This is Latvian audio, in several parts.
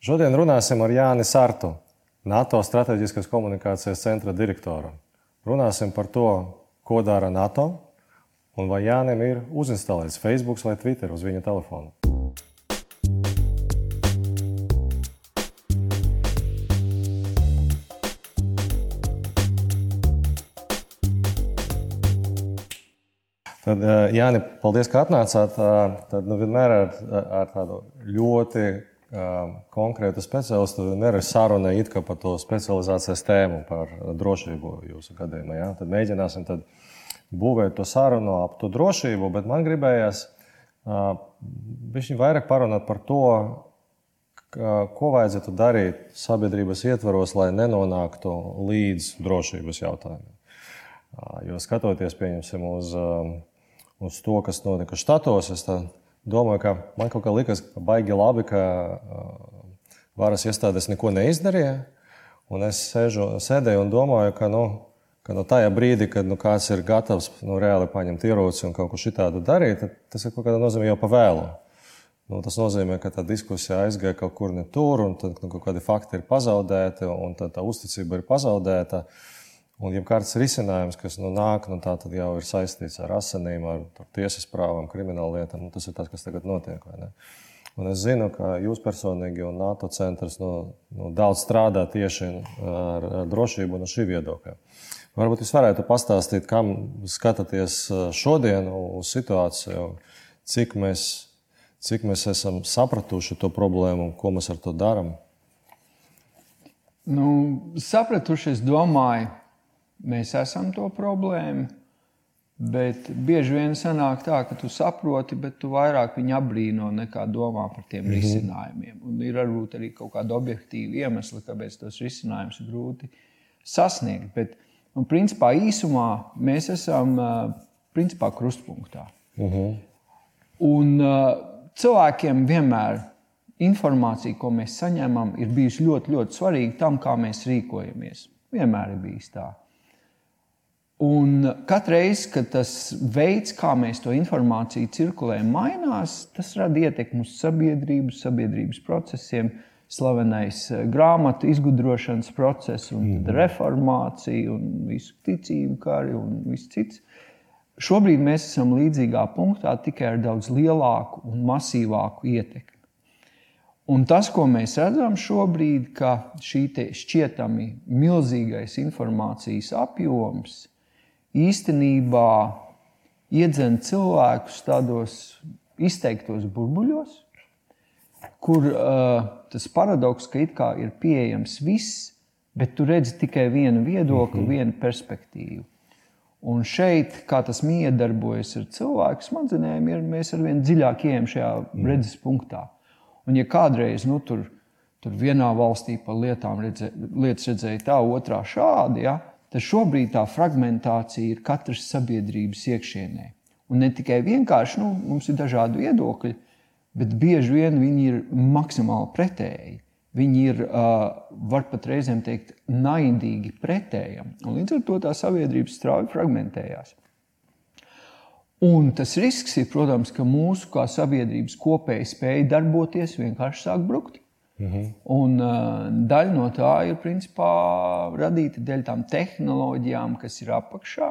Šodien runāsim ar Jāni Sartu, NATO Strateģiskās komunikācijas centra direktoru. Runāsim par to, ko dara NATO un vai Jānim ir uzinstalēts Facebook vai Twitter uz viņa telefona. Tad, eh, Jāni, paldies, ka atnācāt. Eh, tad nu, vienmēr ar, ar tādu ļoti konkrētu speciālistu vienmēr ir saruna par to specializācijas tēmu, par drošību jūsu gadījumā. Ja? Tad mēģināsim tad būvēt to sarunu ap to drošību, bet man gribējās uh, vairāk parunāt par to, ko vajadzētu darīt sabiedrības ietvaros, lai nenonāktu līdz drošības jautājumiem. Jo skatoties, pieņemsim, uz uz to, kas notika štatos. Es domāju, ka man kaut kā likās, baigi labi, ka varas iestādes neko neizdarīja. Un es sēžu, sēdēju un domāju, ka, nu, ka no tajā brīdī, kad nu, kāds ir gatavs nu, reāli paņemt ieroci un kaut ko šitādu darīt, tas ir kaut kādā nozīmē jau pa vēlu. Nu, tas nozīmē, ka tā diskusija aizgāja kaut kur ne tur, un tad nu, kaut kādi fakti ir pazaudēti, un tā, tā uzticība ir pazaudēta. Uh, Un, ja kāds risinājums, kas nu, nāk, nu, tā jau ir saistīts ar asinīm, ar, tiesas prāvām, kriminālu lietām. Nu, tas ir tas, kas tagad notiek. Un es zinu, ka jūs personīgi un NATO centrs nu, nu, daudz strādā tieši ar, ar drošību no šī viedokļa. Varbūt jūs varētu pastāstīt, kam skatāties šodien uz situāciju, cik mēs, cik mēs esam sapratuši to problēmu un ko mēs ar to darām. Nu, sapratuši, es domāju, mēs esam to problēmu. Bet bieži vien sanāk tā, ka tu saproti, bet tu vairāk viņu apbrīno nekā domā par tiem mm -hmm. risinājumiem. Un ir varbūt arī kaut kāda objektīva iemesla, kāpēc tos risinājumus ir grūti sasniegt. Bet, un, principā, īsumā mēs esam principā, krustpunktā. Mm -hmm. Un cilvēkiem vienmēr informācija, ko mēs saņemam, ir bijusi ļoti, ļoti svarīga tam, kā mēs rīkojamies. Vienmēr ir bijis tā. Un katru reizi, kad tas veids, kā mēs to informāciju cirkulējam, mainās, tas rada ietekmi uz sabiedrību, sabiedrības procesiem. Slavenais eh, grāmatu izgudrošanas process, un mm. reformācija, un visu ticību, kā arī viss cits. Šobrīd mēs esam līdzīgā punktā, tikai ar daudz lielāku un masīvāku ietekmi. Un tas, ko mēs redzam šobrīd, ka šī šķietami milzīgais informācijas apjoms īstenībā iedzen cilvēkus tādos izteiktos burbuļos, kur uh, tas paradoks, ka it kā ir pieejams viss, bet tu redzi tikai vienu viedokli, mm -hmm. vienu perspektīvu. Un šeit, kā tas miedarbojas ar cilvēku smadzenēm, ir mēs ar vien dziļāk ejam šajā mm. redzes punktā. Un, ja kādreiz nu, tur, tur vienā valstī par lietām redzē, lietas redzēja tā, otrā šādi, ja, tad šobrīd tā fragmentācija ir katras sabiedrības iekšienē. Un ne tikai vienkārši nu, mums ir dažādi viedokļi, bet bieži vien viņi ir maksimāli pretēji. Viņi ir, var pat reizēm teikt, naidīgi pretējam. Un līdz ar to tā sabiedrība strauji fragmentējās. Un tas risks ir, protams, ka mūsu kā sabiedrības kopēja spēja darboties vienkārši sāk brukt. Mhm. Un, uh, daļa no tā ir principā, radīta dēļ tām tehnoloģijām, kas ir apakšā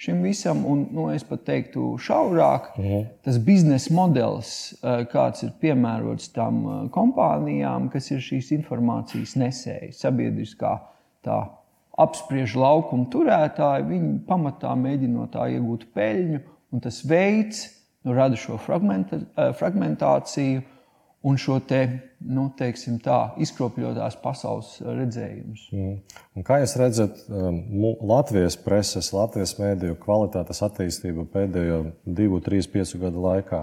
šim visam. Un, nu, es pat teiktu, šaurāk, mhm. tas biznesa modelis, uh, kāds ir piemērots tam uh, kompānijām, kas ir šīs informācijas nesēji, sabiedriskā tā apspriež laukumu turētāji, viņi pamatā mēģina no tā iegūt peļņu, un tas veids nu, rada šo fragmentāciju un šo te, nu, teiksim, tā, izkropļotās pasaules redzējumus. Mm. Kā jūs redzat um, Latvijas preses, Latvijas mēdīju kvalitātes attīstību pēdējo divu, trīs, piecu gadu laikā?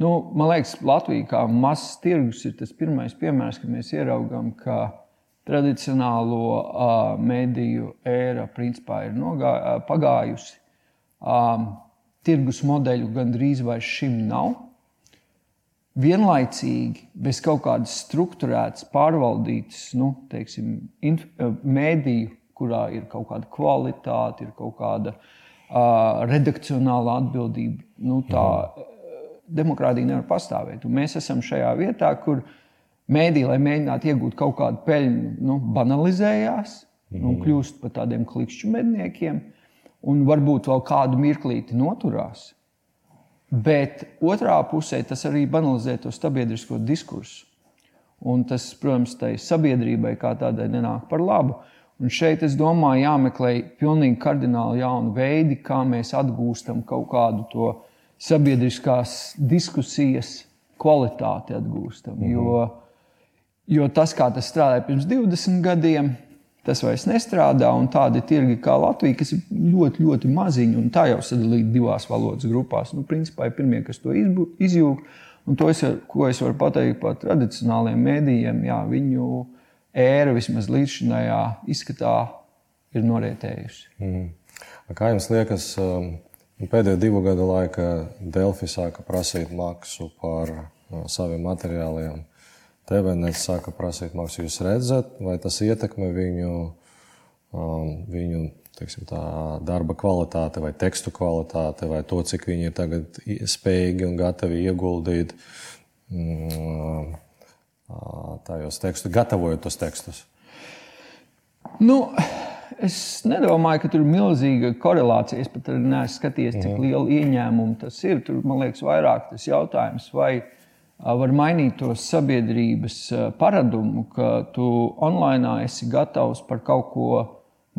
Nu, man liekas, Latvija kā mazs tirgus ir tas pirmais piemērs, kad mēs ieraugām, ka tradicionālo uh, mēdīju ēra principā ir nogā, uh, pagājusi. Um, tirgus modeļu gandrīz vairs šim nav vienlaicīgi, bez kaut kādas struktūrētas, pārvaldītas, nu, teiksim, eh, mēdīju, kurā ir kaut kāda kvalitāte, ir kaut kāda uh, redakcionāla atbildība, nu, tā mhm. demokrātija nevar pastāvēt. Un mēs esam šajā vietā, kur mēdī, lai mēģinātu iegūt kaut kādu peļņu, nu, banalizējās mm. un kļūst par tādiem klikšķu medniekiem, un varbūt vēl kādu mirklīti noturās. Bet otrā pusē tas arī banalizē to sabiedrisko diskursu. Un tas, protams, tai sabiedrībai kā tādai nenāk par labu. Un šeit, es domāju, jāmeklē pilnīgi kardināli jauni veidi, kā mēs atgūstam kaut kādu to sabiedriskās diskusijas kvalitāti. Atgūstam. -hmm. jo, jo tas, kā tas strādāja pirms 20 gadiem, tas vairs nestrādā. Un tādi tirgi kā Latvija, kas ir ļoti, ļoti maziņi, un tā jau sadalīta divās valodas grupās, nu, principā ir pirmie, kas to izjūta. Un to, es, ko es varu pateikt par tradicionāliem mēdījiem, jā, viņu ēra vismaz līdzinājā izskatā ir norietējusi. Mm. Kā jums liekas, um, pēdējo divu gadu laikā Delfi sāka prasīt maksu par uh, saviem materiāliem? TVNets sāka prasīt maksu. Jūs redzat, vai tas ietekmē viņu, um, viņu teiksim, tā, darba kvalitāti, vai tekstu kvalitāti, vai to, cik viņi ir tagad spējīgi un gatavi ieguldīt mm, tajos tekstos, gatavojot tos tekstus? Nu, es nedomāju, ka tur ir milzīga korelācija. Es pat neesmu skatījies, cik mm. liela ieņēmuma tas ir. Tur man liekas, vairāk tas jautājums, vai var mainīt to sabiedrības paradumu, ka tu online esi gatavs par kaut ko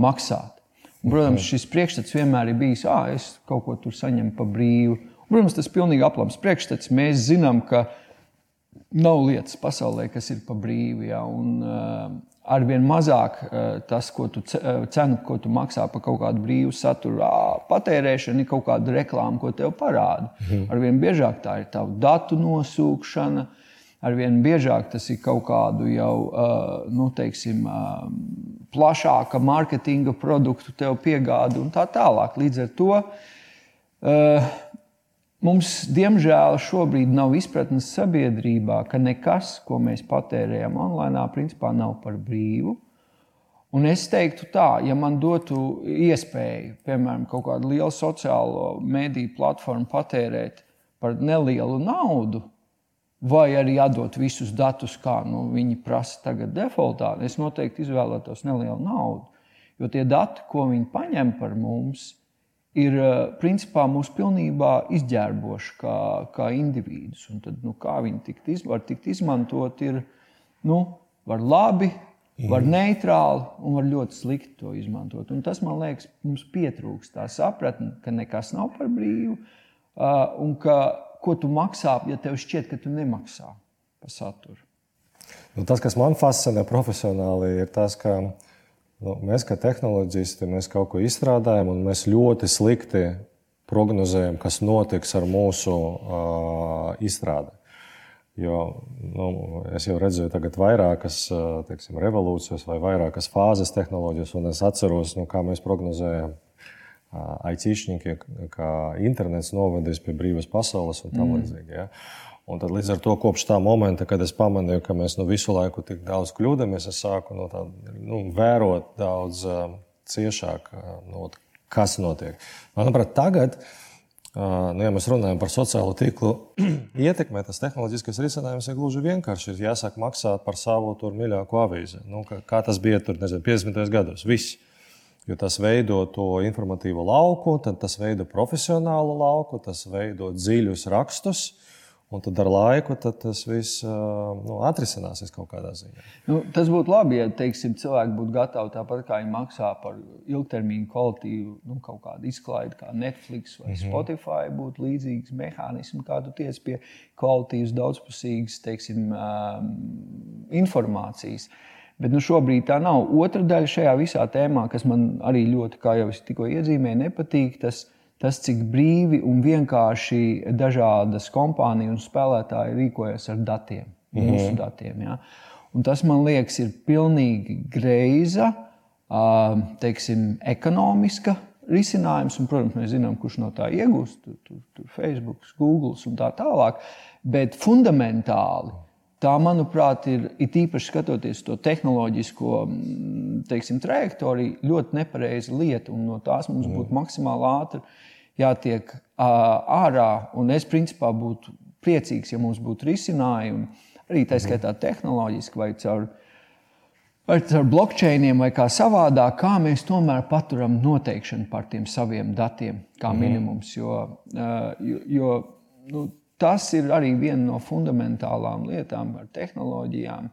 maksāt. Un, protams, šis priekšstats vienmēr ir bijis, ah, es kaut ko tur saņemu par brīvu. Un, protams, tas ir pilnīgi aplams priekšstats. Mēs zinām, ka nav lietas pasaulē, kas ir par brīvu. Ja, un, uh, arvien mazāk tas, ko tu cenu, ko tu maksā par kaut kādu brīvu saturu patērēšanu, ir kaut kāda reklāma, ko tev parāda. Mhm. Arvien biežāk tā ir tava datu nosūkšana. Arvien biežāk tas ir kaut kādu jau nu, teiksim, plašāka mārketinga produktu tev piegāda un tā tālāk. Līdz ar to Mums, diemžēl, šobrīd nav izpratnes sabiedrībā, ka nekas, ko mēs patērējam online, principā nav par brīvu. Un es teiktu, tā, ja man dotu iespēju, piemēram, kaut kādu lielu sociālo mediju platformu patērēt par nelielu naudu, vai arī atdot visus datus, kā nu, viņi prasa tagad defaultā, es noteikti izvēlētos nelielu naudu. Jo tie dati, ko viņi paņem par mums, ir eh, principā mūs pilnībā izģērboši kā, kā individus. Un tad, nu, kā viņi tikt iz, var tikt izmantot, ir nu, var labi, var mhm. neitrāli un var ļoti slikti to izmantot. Un tas man liekas, mums pietrūkst tā sapratne, ka nekas nav par brīvu uh, un ka, ko tu maksā, ja tev šķiet, ka tu nemaksā par saturu. Nu, tas, kas man fascinē profesionāli, ir tas, ka Nu, mēs, kā tehnoloģisti, mēs kaut ko izstrādājam, un mēs ļoti slikti prognozējam, kas notiks ar mūsu uh, izstrādi. Jo nu, es jau redzēju, tagad vairākas teiksim, revolūcijas vai vairākas fāzes tehnoloģijas, un es atceros, nu, kā mēs prognozējam. IT-šņiki, kā internets novedīs pie brīvas pasaules un tam mm. līdzīgi. Ja? Un tad līdz ar to kopš tā momenta, kad es pamanīju, ka mēs nu, visu laiku tik daudz kļūdāmies, es sāku no tā, nu, vērot daudz uh, ciešāk, uh, no, kas notiek. Manuprāt, tagad, uh, nu, ja mēs runājam par sociālo tīklu ietekmi, tas tehnoloģiskais risinājums ir gluži vienkārši. Ir jāsāk maksāt par savu tur mīļāko avīzi. Nu, kā, kā tas bija tur, nezinu, 50. gados. Viss. Jo tas veido to informatīvo lauku, tas veido profesionālu lauku, tas veido dziļus rakstus. Un tad ar laiku tad tas viss nu, atrisināsies kaut kādā ziņā. Nu, tas būtu labi, ja teiksim, cilvēki būtu gatavi tāpat kā viņi maksā par ilgtermiņu kvalitīvu nu, kaut kādu izklaidi, kā Netflix vai mm -hmm. Spotify. Būtu līdzīgs mehānisms, kā tu tiec pie kvalitīvas, daudzpusīgas teiksim, informācijas. Bet nu, šobrīd tā nav. Otra daļa šajā visā tēmā, kas man arī ļoti, kā jau es tikko iezīmēju, nepatīk. Tas, uh, tas, cik brīvi un vienkārši dažādas kompānijas un spēlētāji rīkojas ar datiem, mm -hmm. mūsu datiem. Ja? Un tas man liekas, ir pilnīgi greiza, teiksim, ekonomiska risinājums. Un, protams, mēs zinām, kurš no tā iegūst. Tur, tur, tur Facebook, Google un tā tālāk. Bet fundamentāli tā, manuprāt, ir, īpaši skatoties to tehnoloģisko teiksim, trajektoriju, ļoti nepareiza lieta. No tās mums mm. būtu maksimāli ātri jātiek ārā. Es principā būtu priecīgs, ja mums būtu risinājumi arī tā skaitā tehnoloģiski vai caur, vai caur blockchainiem vai kā savādāk, kā mēs tomēr paturam noteikšanu par tiem saviem datiem, kā minimums. Jo, jo, jo nu, tas ir arī viena no fundamentālām lietām ar tehnoloģijām,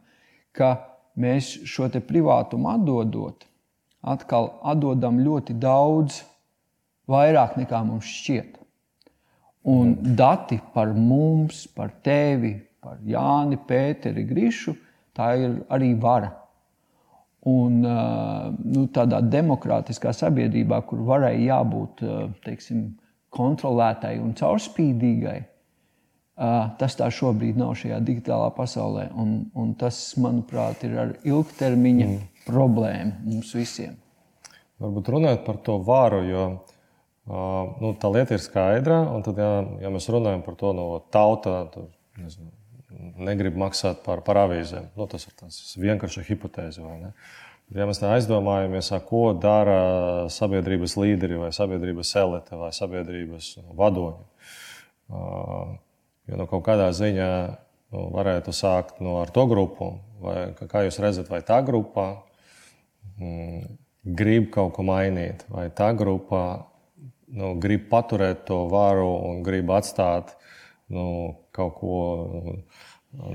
ka mēs šo privātumu atdodot, atkal atdodam ļoti daudz vairāk nekā mums šķiet. Un dati par mums, par tevi, par Jāni, Pēteri, Grišu, tā ir arī vara. Un nu, tādā demokrātiskā sabiedrībā, kur varai jābūt teiksim, kontrolētai un caurspīdīgai, tas tā šobrīd nav šajā digitālā pasaulē. Un, un tas, manuprāt, ir ar ilgtermiņa mm. problēmu mums visiem. Varbūt runājot par to varu, jo nu, tā lieta ir skaidra. Tad, ja, ja mēs runājam par to no tauta, tad nezinu, negrib maksāt par, par avīzēm. Nu, tas ir tāds vienkārši hipotēze. Ja mēs aizdomājamies, ko dara sabiedrības līderi, vai sabiedrības elite, vai sabiedrības vadoņi, jo nu, kaut kādā ziņā nu, varētu sākt no ar to grupu, vai kā jūs redzat, vai tā grupa mm, grib kaut ko mainīt, vai tā grupa nu, grib paturēt to varu un grib atstāt nu, kaut ko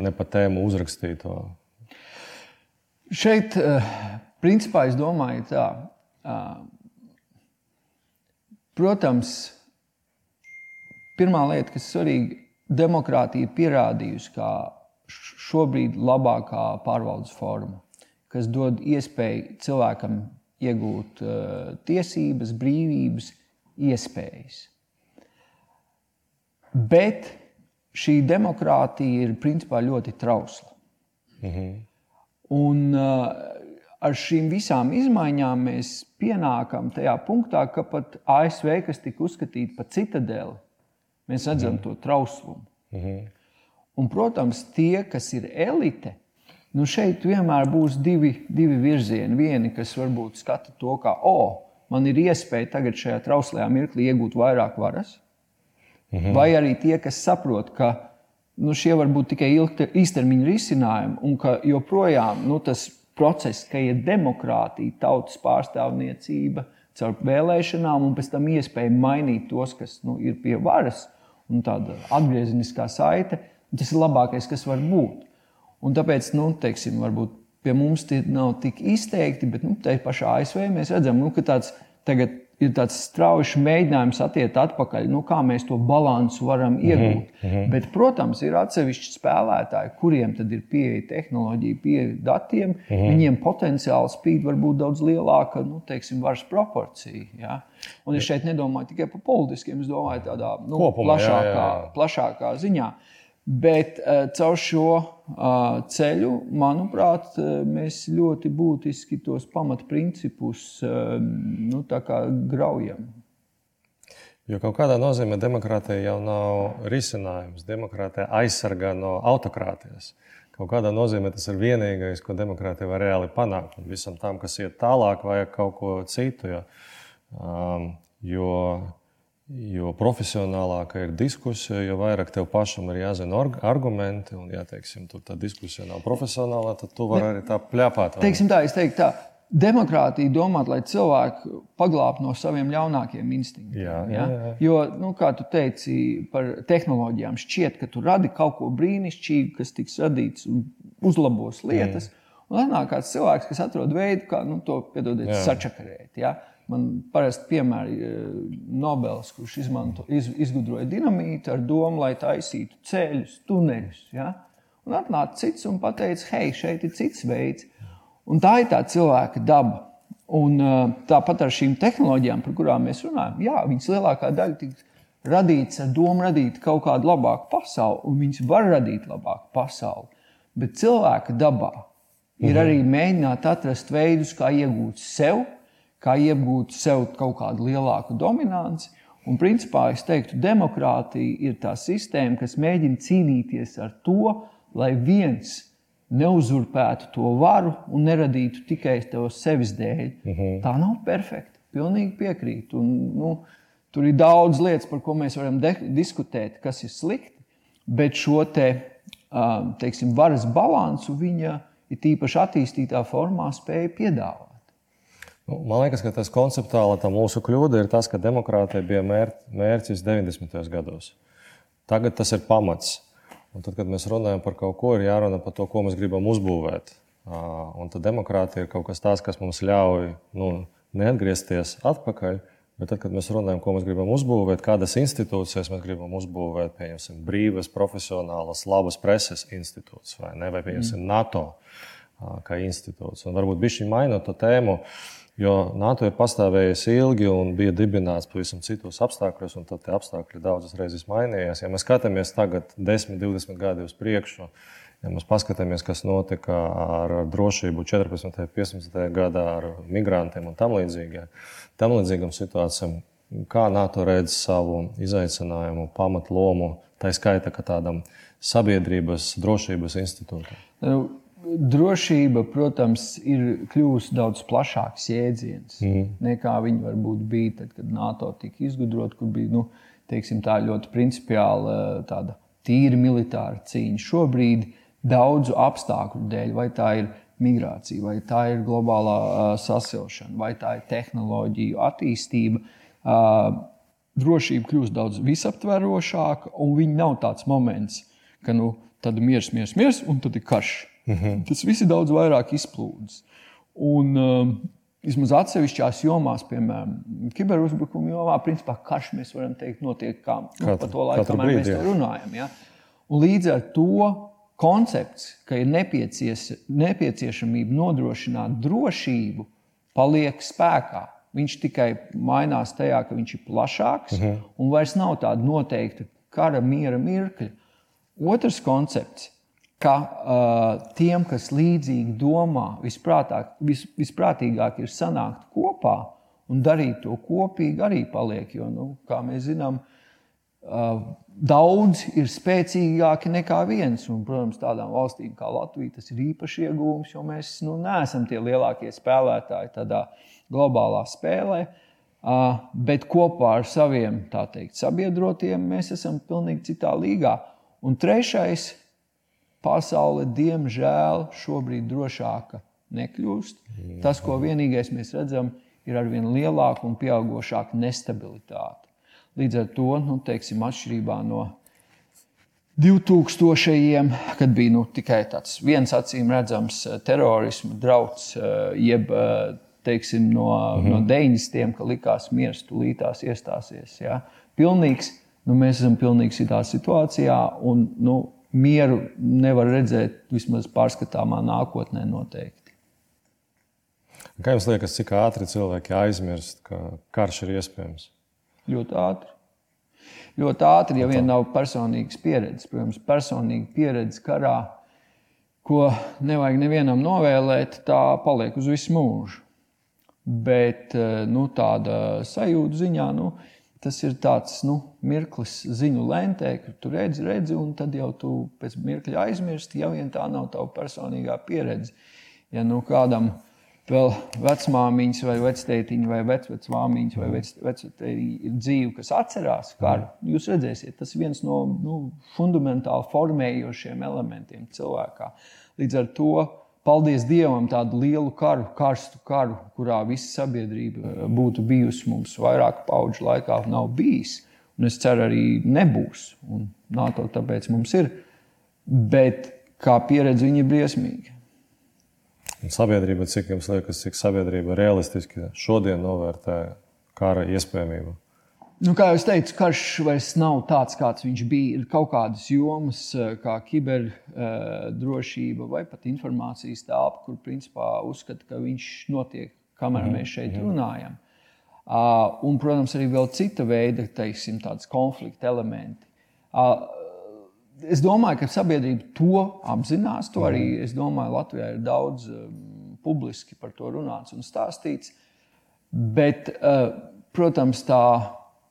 ne pa tēmu uzrakstīto. Šeit, eh, principā, es domāju, tā. Protams, pirmā lieta, kas svarīga, demokrātija pierādījusi, kā šobrīd labākā pārvaldes forma, kas dod iespēju cilvēkam iegūt uh, tiesības, brīvības, iespējas. Bet šī demokrātija ir principā ļoti trausla. Mhm. Un uh, ar šīm visām izmaiņām mēs pienākam tajā punktā, ka pat ASV, kas tika uzskatīta par citadeli, mēs redzam mhm. to trauslumu. Mhm. Un, protams, tie, kas ir elite, nu šeit vienmēr būs divi, divi virzieni. Vieni, kas varbūt skata to, kā, oh, man ir iespēja tagad šajā trauslajā mirklī iegūt vairāk varas. Mhm. Vai arī tie, kas saprot, ka nu, šie var būt tikai īstermiņa risinājumi, un ka joprojām nu, tas process, ka ir demokrātija, tautas pārstāvniecība, caur vēlēšanām, un pēc tam iespēja mainīt tos, kas nu, ir pie varas, un tāda atgriezeniskā saite, tas ir labākais, kas var būt. Un tāpēc, nu, teiksim, varbūt pie mums tie nav tik izteikti, bet nu, te pašā ASV mēs redzam, nu, ka tāds tagad ir tāds strauji mēģinājums attiekt atpakaļ, nu, kā mēs to balansu varam mhm, iegūt. Mm -hmm. Bet, protams, ir atsevišķi spēlētāji, kuriem tad ir pieeja tehnoloģija, pieeja datiem. Mm -hmm. Viņiem potenciāli spīd var būt daudz lielāka nu, teiksim, varas proporcija. Ja? Un es šeit nedomāju tikai par politiskiem, es domāju tādā nu, Kopumā, plašākā, jā, jā. plašākā ziņā. Bet uh, caur šo uh, ceļu, manuprāt, uh, mēs ļoti būtiski tos pamatprincipus nu, graujam. Jo kaut kādā nozīmē demokrātija jau nav risinājums. Demokrātija aizsargā no autokrātijas. Kaut kādā nozīmē tas ir vienīgais, ko demokrātija var reāli panākt. Un visam tam, kas iet tālāk, vajag kaut ko citu. Jo, um, jo Jo profesionālāka ir diskusija, jo vairāk tev pašam ir jāzina argumenti. Un, ja teiksim, tā diskusija nav profesionāla, tad tu vari arī tā pļāpāt. Teiksim tā, es teiktu tā. Demokrātija domā, lai cilvēku paglābtu no saviem ļaunākajiem instinktiem. Jā, jā, jā. Jo, nu, kā tu teici par tehnoloģijām, šķiet, ka tu radi kaut ko brīnišķīgu, kas tiks radīts un uzlabos lietas. Jā. Un nāk kāds cilvēks, kas atrod veidu, kā nu, to piedodiet, sačakarēt. Ja? Man parasti piemēri eh, Nobels, kurš izmanto, iz, izgudroja dinamītu ar domu, lai taisītu ceļus, tuneļus. Ja? Un atnāca cits un teica, hei, šeit ir cits veids. Un tā ir tā cilvēka daba. Un, eh, tāpat ar šīm tehnoloģijām, par kurām mēs runājam, jā, viņas lielākā daļa tika radītas ar domu radīt kaut kādu labāku pasauli, un viņas var radīt labāku pasauli. Bet cilvēka dabā ir mhm. arī mēģināt atrast veidus, kā iegūt sev kā iegūt sev kaut kādu lielāku dominanci. Un, principā, es teiktu, demokrātija ir tā sistēma, kas mēģina cīnīties ar to, lai viens neuzurpētu to varu un neradītu tikai to sevis dēļ. Mhm. -huh. Tā nav perfekta. Pilnīgi piekrītu. Un, nu, tur ir daudz lietas, par ko mēs varam diskutēt, kas ir slikti. Bet šo te, teiksim, varas balansu viņa ir tīpaši attīstītā formā spēja piedāvāt. Nu, man liekas, ka tas konceptuāli tā mūsu kļūda ir tas, ka demokrātija bija mēr, mērķis 90. gados. Tagad tas ir pamats. Un tad, kad mēs runājam par kaut ko, ir jārunā par to, ko mēs gribam uzbūvēt. Un tad demokrātija ir kaut kas tāds, kas mums ļauj nu, neatgriezties atpakaļ, Bet tad, kad mēs runājam, ko mēs gribam uzbūvēt, kādas institūcijas mēs gribam uzbūvēt, piemēram, brīvas, profesionālas, labas preses institūcijas vai, ne, vai piemēram, mm. NATO kā institūts. Un varbūt bija šī mainot to tēmu, jo NATO ir pastāvējis ilgi un bija dibināts pavisam citos apstākļos, un tie apstākļi daudzas reizes mainījās. Ja mēs skatāmies tagad 10, 20 gadi uz priekšu, Ja mēs paskatāmies, kas notika ar drošību 14. un 15. gadā ar migrantiem un tam līdzīgām situācijām, kā NATO redz savu izaicinājumu, pamatlomu, tā skaita tādam sabiedrības drošības institūtam? Nu, drošība, protams, ir kļuvusi daudz plašāks jēdziens mm. nekā viņa varbūt bija tad, kad NATO tika izgudrota, kur bija nu, teiksim, tā ļoti principiāla, tāda tīra militāra cīņa. Šobrīd daudzu apstākļu dēļ, vai tā ir migrācija, vai tā ir globālā uh, sasilšana, vai tā ir tehnoloģiju attīstība. Uh, drošība kļūst daudz visaptverošāka, un viņa nav tāds moments, ka nu, tad ir miers, miers, miers, un tad ir karš. -hmm. Tas viss ir daudz vairāk izplūdes. Un, uh, Vismaz atsevišķās jomās, piemēram, kiberuzbrukuma jomā, principā karš mēs varam teikt, notiek kā, nu, pa to laiku, kamēr brīdi, mēs jā. runājam. Ja? Un līdz ar to koncepts, ka ir nepieciešamība nodrošināt drošību, paliek spēkā. Viņš tikai mainās tajā, ka viņš ir plašāks uh mhm. -huh. un vairs nav tāda noteikta kara miera mirkļa. Otrs koncepts, ka uh, tiem, kas līdzīgi domā, visprātāk, vis, visprātīgāk ir sanākt kopā un darīt to kopīgi, arī paliek. Jo, nu, kā mēs zinām, uh, daudz ir spēcīgāki nekā viens. Un, protams, tādām valstīm kā Latvija tas ir īpaši iegūms, jo mēs nu, neesam tie lielākie spēlētāji tādā globālā spēlē. Uh, bet kopā ar saviem teikt, sabiedrotiem mēs esam pilnīgi citā līgā. Un trešais, pasaule diemžēl šobrīd drošāka nekļūst. Tas, ko vienīgais mēs redzam, ir arvien lielāka un pieaugušāka nestabilitāte. Līdz ar to, nu, teiksim, atšķirībā no 2000. kad bija nu, tikai tāds viens acīm redzams eh, terorisma drauds, eh, jeb eh, teiksim, no, mm -hmm. no 90. ka likās miers tūlītās iestāsies. Ja? Pilnīgs, nu, mēs esam pilnīgi citā situācijā, un nu, mieru nevar redzēt vismaz pārskatāmā nākotnē noteikti. Kā jums liekas, cik ātri cilvēki aizmirst, ka karš ir iespējams? Ļoti ātri. Ļoti ātri, ja vien nav personīgas pieredzes. Protams, personīga pieredze karā, ko nevajag nevienam novēlēt, tā paliek uz visu mūžu. Bet eh, nu, tāda sajūta ziņā, nu, tas ir tāds nu, mirklis ziņu lentē, kur tu redzi, redzi, un tad jau tu pēc mirkļa aizmirsti, ja vien tā nav tava personīgā pieredze. Ja nu, kādam vēl vecmāmiņas, vai vectētiņa, vai vecvecmāmiņas, vai vectētiņa ir dzīve, kas atcerās karu. Jūs redzēsiet, tas viens no nu, fundamentāli formējošiem elementiem cilvēkā. Līdz ar to, paldies Dievam, tādu lielu karu, karstu karu, kurā visa sabiedrība eh, būtu bijusi mums vairāku pauģu laikā, nav bijis. Un es ceru, arī nebūs. Un NATO tāpēc mums ir. Bet kā pieredze viņa ir briesmīga. Sabiedrība, cik jums liekas, cik sabiedrība realistiski šodien novērtē kara iespējamību? Nu, kā jau teicu, karš vairs nav tāds, kāds viņš bija. Ir kaut kādas jomas, eh, kā kiberdrošība vai pat informācijas telpa, kur principā uzskata, ka viņš notiek, kamēr mm, mēs šeit mm. runājam. Uh, un, protams, arī vēl cita veida teiksim, konflikta elementi. Uh, es domāju, ka sabiedrība to apzinās. To arī mhm. es domāju, Latvijā ir daudz um, publiski par to runāts un stāstīts. Bet, uh, protams, tā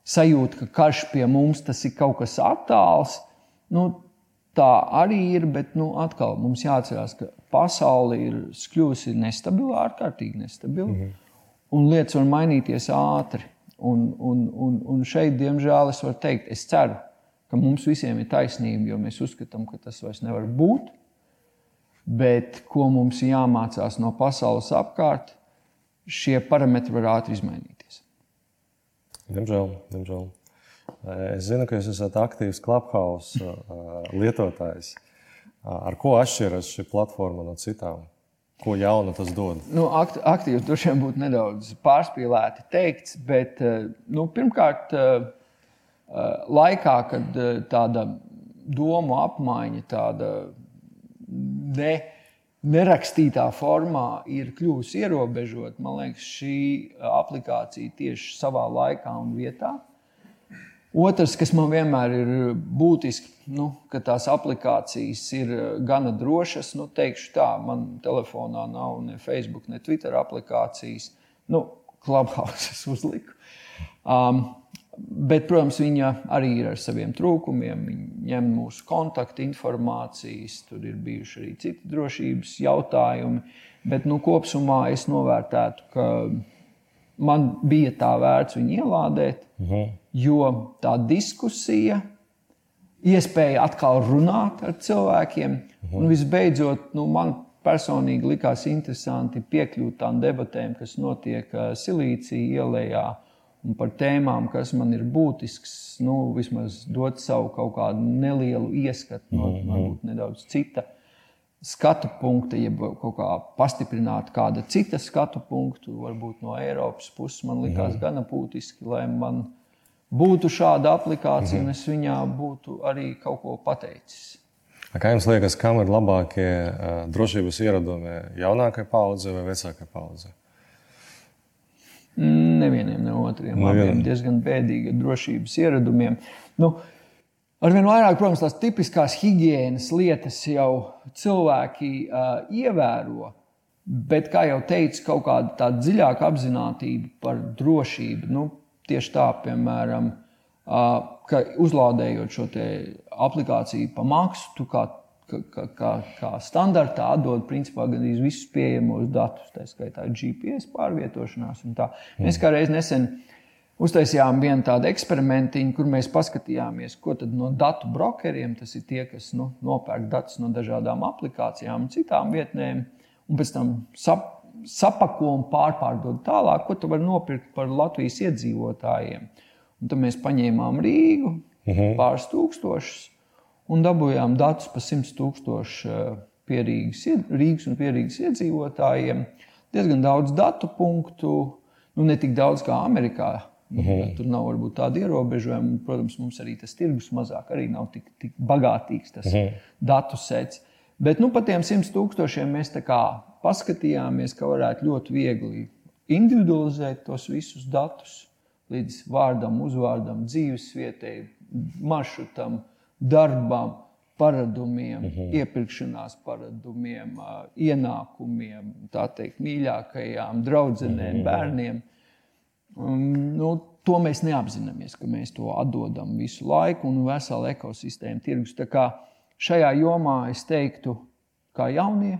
sajūta, ka karš pie mums tas ir kaut kas attāls, nu, tā arī ir. Bet nu, atkal mums jāatcerās, ka pasaule ir kļuvusi nestabila, ārkārtīgi nestabila. Mm -hmm. Un lietas var mainīties ātri. Un, un, un, un šeit, diemžēl, es varu teikt, es ceru, ka mums visiem ir taisnība, jo mēs uzskatām, ka tas vairs nevar būt. Bet ko mums jāmācās no pasaules apkārt, šie parametri var ātri izmainīties. Diemžēl, diemžēl. Es zinu, ka jūs esat aktīvs Clubhouse lietotājs. Ar ko atšķiras šī platforma no citām? Ko jaunu tas dod? Nu, akt, aktīvs droši vien būtu nedaudz pārspīlēti teikts, bet nu, pirmkārt, laikā, kad tāda domu apmaiņa, tāda ne, nerakstītā formā ir kļuvusi ierobežota, man liekas, šī aplikācija tieši savā laikā un vietā Otrs, kas man vienmēr ir būtiski, nu, ka tās aplikācijas ir gana drošas. Nu, teikšu tā, man telefonā nav ne Facebook, ne Twitter aplikācijas. Nu, Clubhouse uzliku. Um, bet, protams, viņa arī ir ar saviem trūkumiem. Viņa ņem mūsu kontaktu informācijas, tur ir bijuši arī citi drošības jautājumi. Bet nu, kopumā es novērtētu, ka man bija tā vērts viņu ielādēt. Mhm. jo tā diskusija, iespēja atkal runāt ar cilvēkiem, mhm. un visbeidzot, nu, man personīgi likās interesanti piekļūt tām debatēm, kas notiek uh, Silīcija ielā. Un par tēmām, kas man ir būtisks, nu, vismaz dot savu kaut kādu nelielu ieskatu, no mm -hmm. varbūt nedaudz cita skatu punkta, jeb kaut kā pastiprināt kāda cita skatu punktu, varbūt no Eiropas puses. Man likās mm -hmm. gana būtiski, lai man būtu šāda aplikācija, mm -hmm. un es viņā būtu arī kaut ko pateicis. Kā jums liekas, kam ir labākie uh, drošības ieradumi? Jaunākajai paudzei vai vecākajai paudzei? Nevienam, ne otriem. Abiem diezgan bēdīgi ar drošības ieradumiem. Nu, Arvien vairāk, protams, tās tipiskās higiēnas lietas jau cilvēki uh, ievēro. Bet, kā jau teicu, kaut kāda tāda dziļāka apziņotība par drošību, nu, Tieši tā, piemēram, ka uzlādējot šo aplikāciju pa maksu, tu kā, kā, kā, kā standartā atdod principā gandrīz visus pieejamos datus, tā skaitā GPS pārvietošanās. Mēs kā reiz nesen uztaisījām vienu tādu eksperimentiņu, kur mēs paskatījāmies, ko no datu brokeriem, tas ir tie, kas nu, nopērk datus no dažādām aplikācijām un citām vietnēm, un pēc tam sap, sapako un pārpārdod tālāk, ko tu vari nopirkt par Latvijas iedzīvotājiem. Un tad mēs paņēmām Rīgu, uh mhm. -huh. pāris tūkstošus, un dabūjām datus par 100 tūkstošu eh, pierīgas, Rīgas un pierīgas iedzīvotājiem. Diezgan daudz datu punktu, nu ne tik daudz kā Amerikā. Uh mhm. Tur nav varbūt tāda ierobežojuma. Protams, mums arī tas tirgus mazāk, arī nav tik, tik bagātīgs tas uh mhm. datu sets. Bet nu, par tiem 100 tūkstošiem mēs paskatījāmies, ka varētu ļoti viegli individualizēt tos visus datus līdz vārdam, uzvārdam, dzīvesvietai, maršrutam, darbam, paradumiem, mhm. -huh. iepirkšanās paradumiem, ienākumiem, tā teikt, mīļākajām draudzenēm, mhm. -huh. bērniem. Um, nu, to mēs neapzināmies, ka mēs to atdodam visu laiku un veselu ekosistēmu tirgus. Tā kā šajā jomā es teiktu, kā jaunie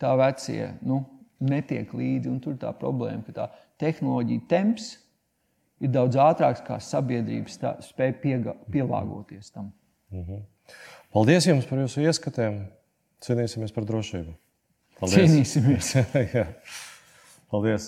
tā vecie nu, netiek līdzi. Tur tā problēma, ka tā tehnoloģija temps ir daudz ātrāks, kā sabiedrība spēj piega, pielāgoties tam. Mm -hmm. Paldies jums par jūsu ieskatiem. Cīnīsimies par drošību. Paldies. Cīnīsimies. Paldies.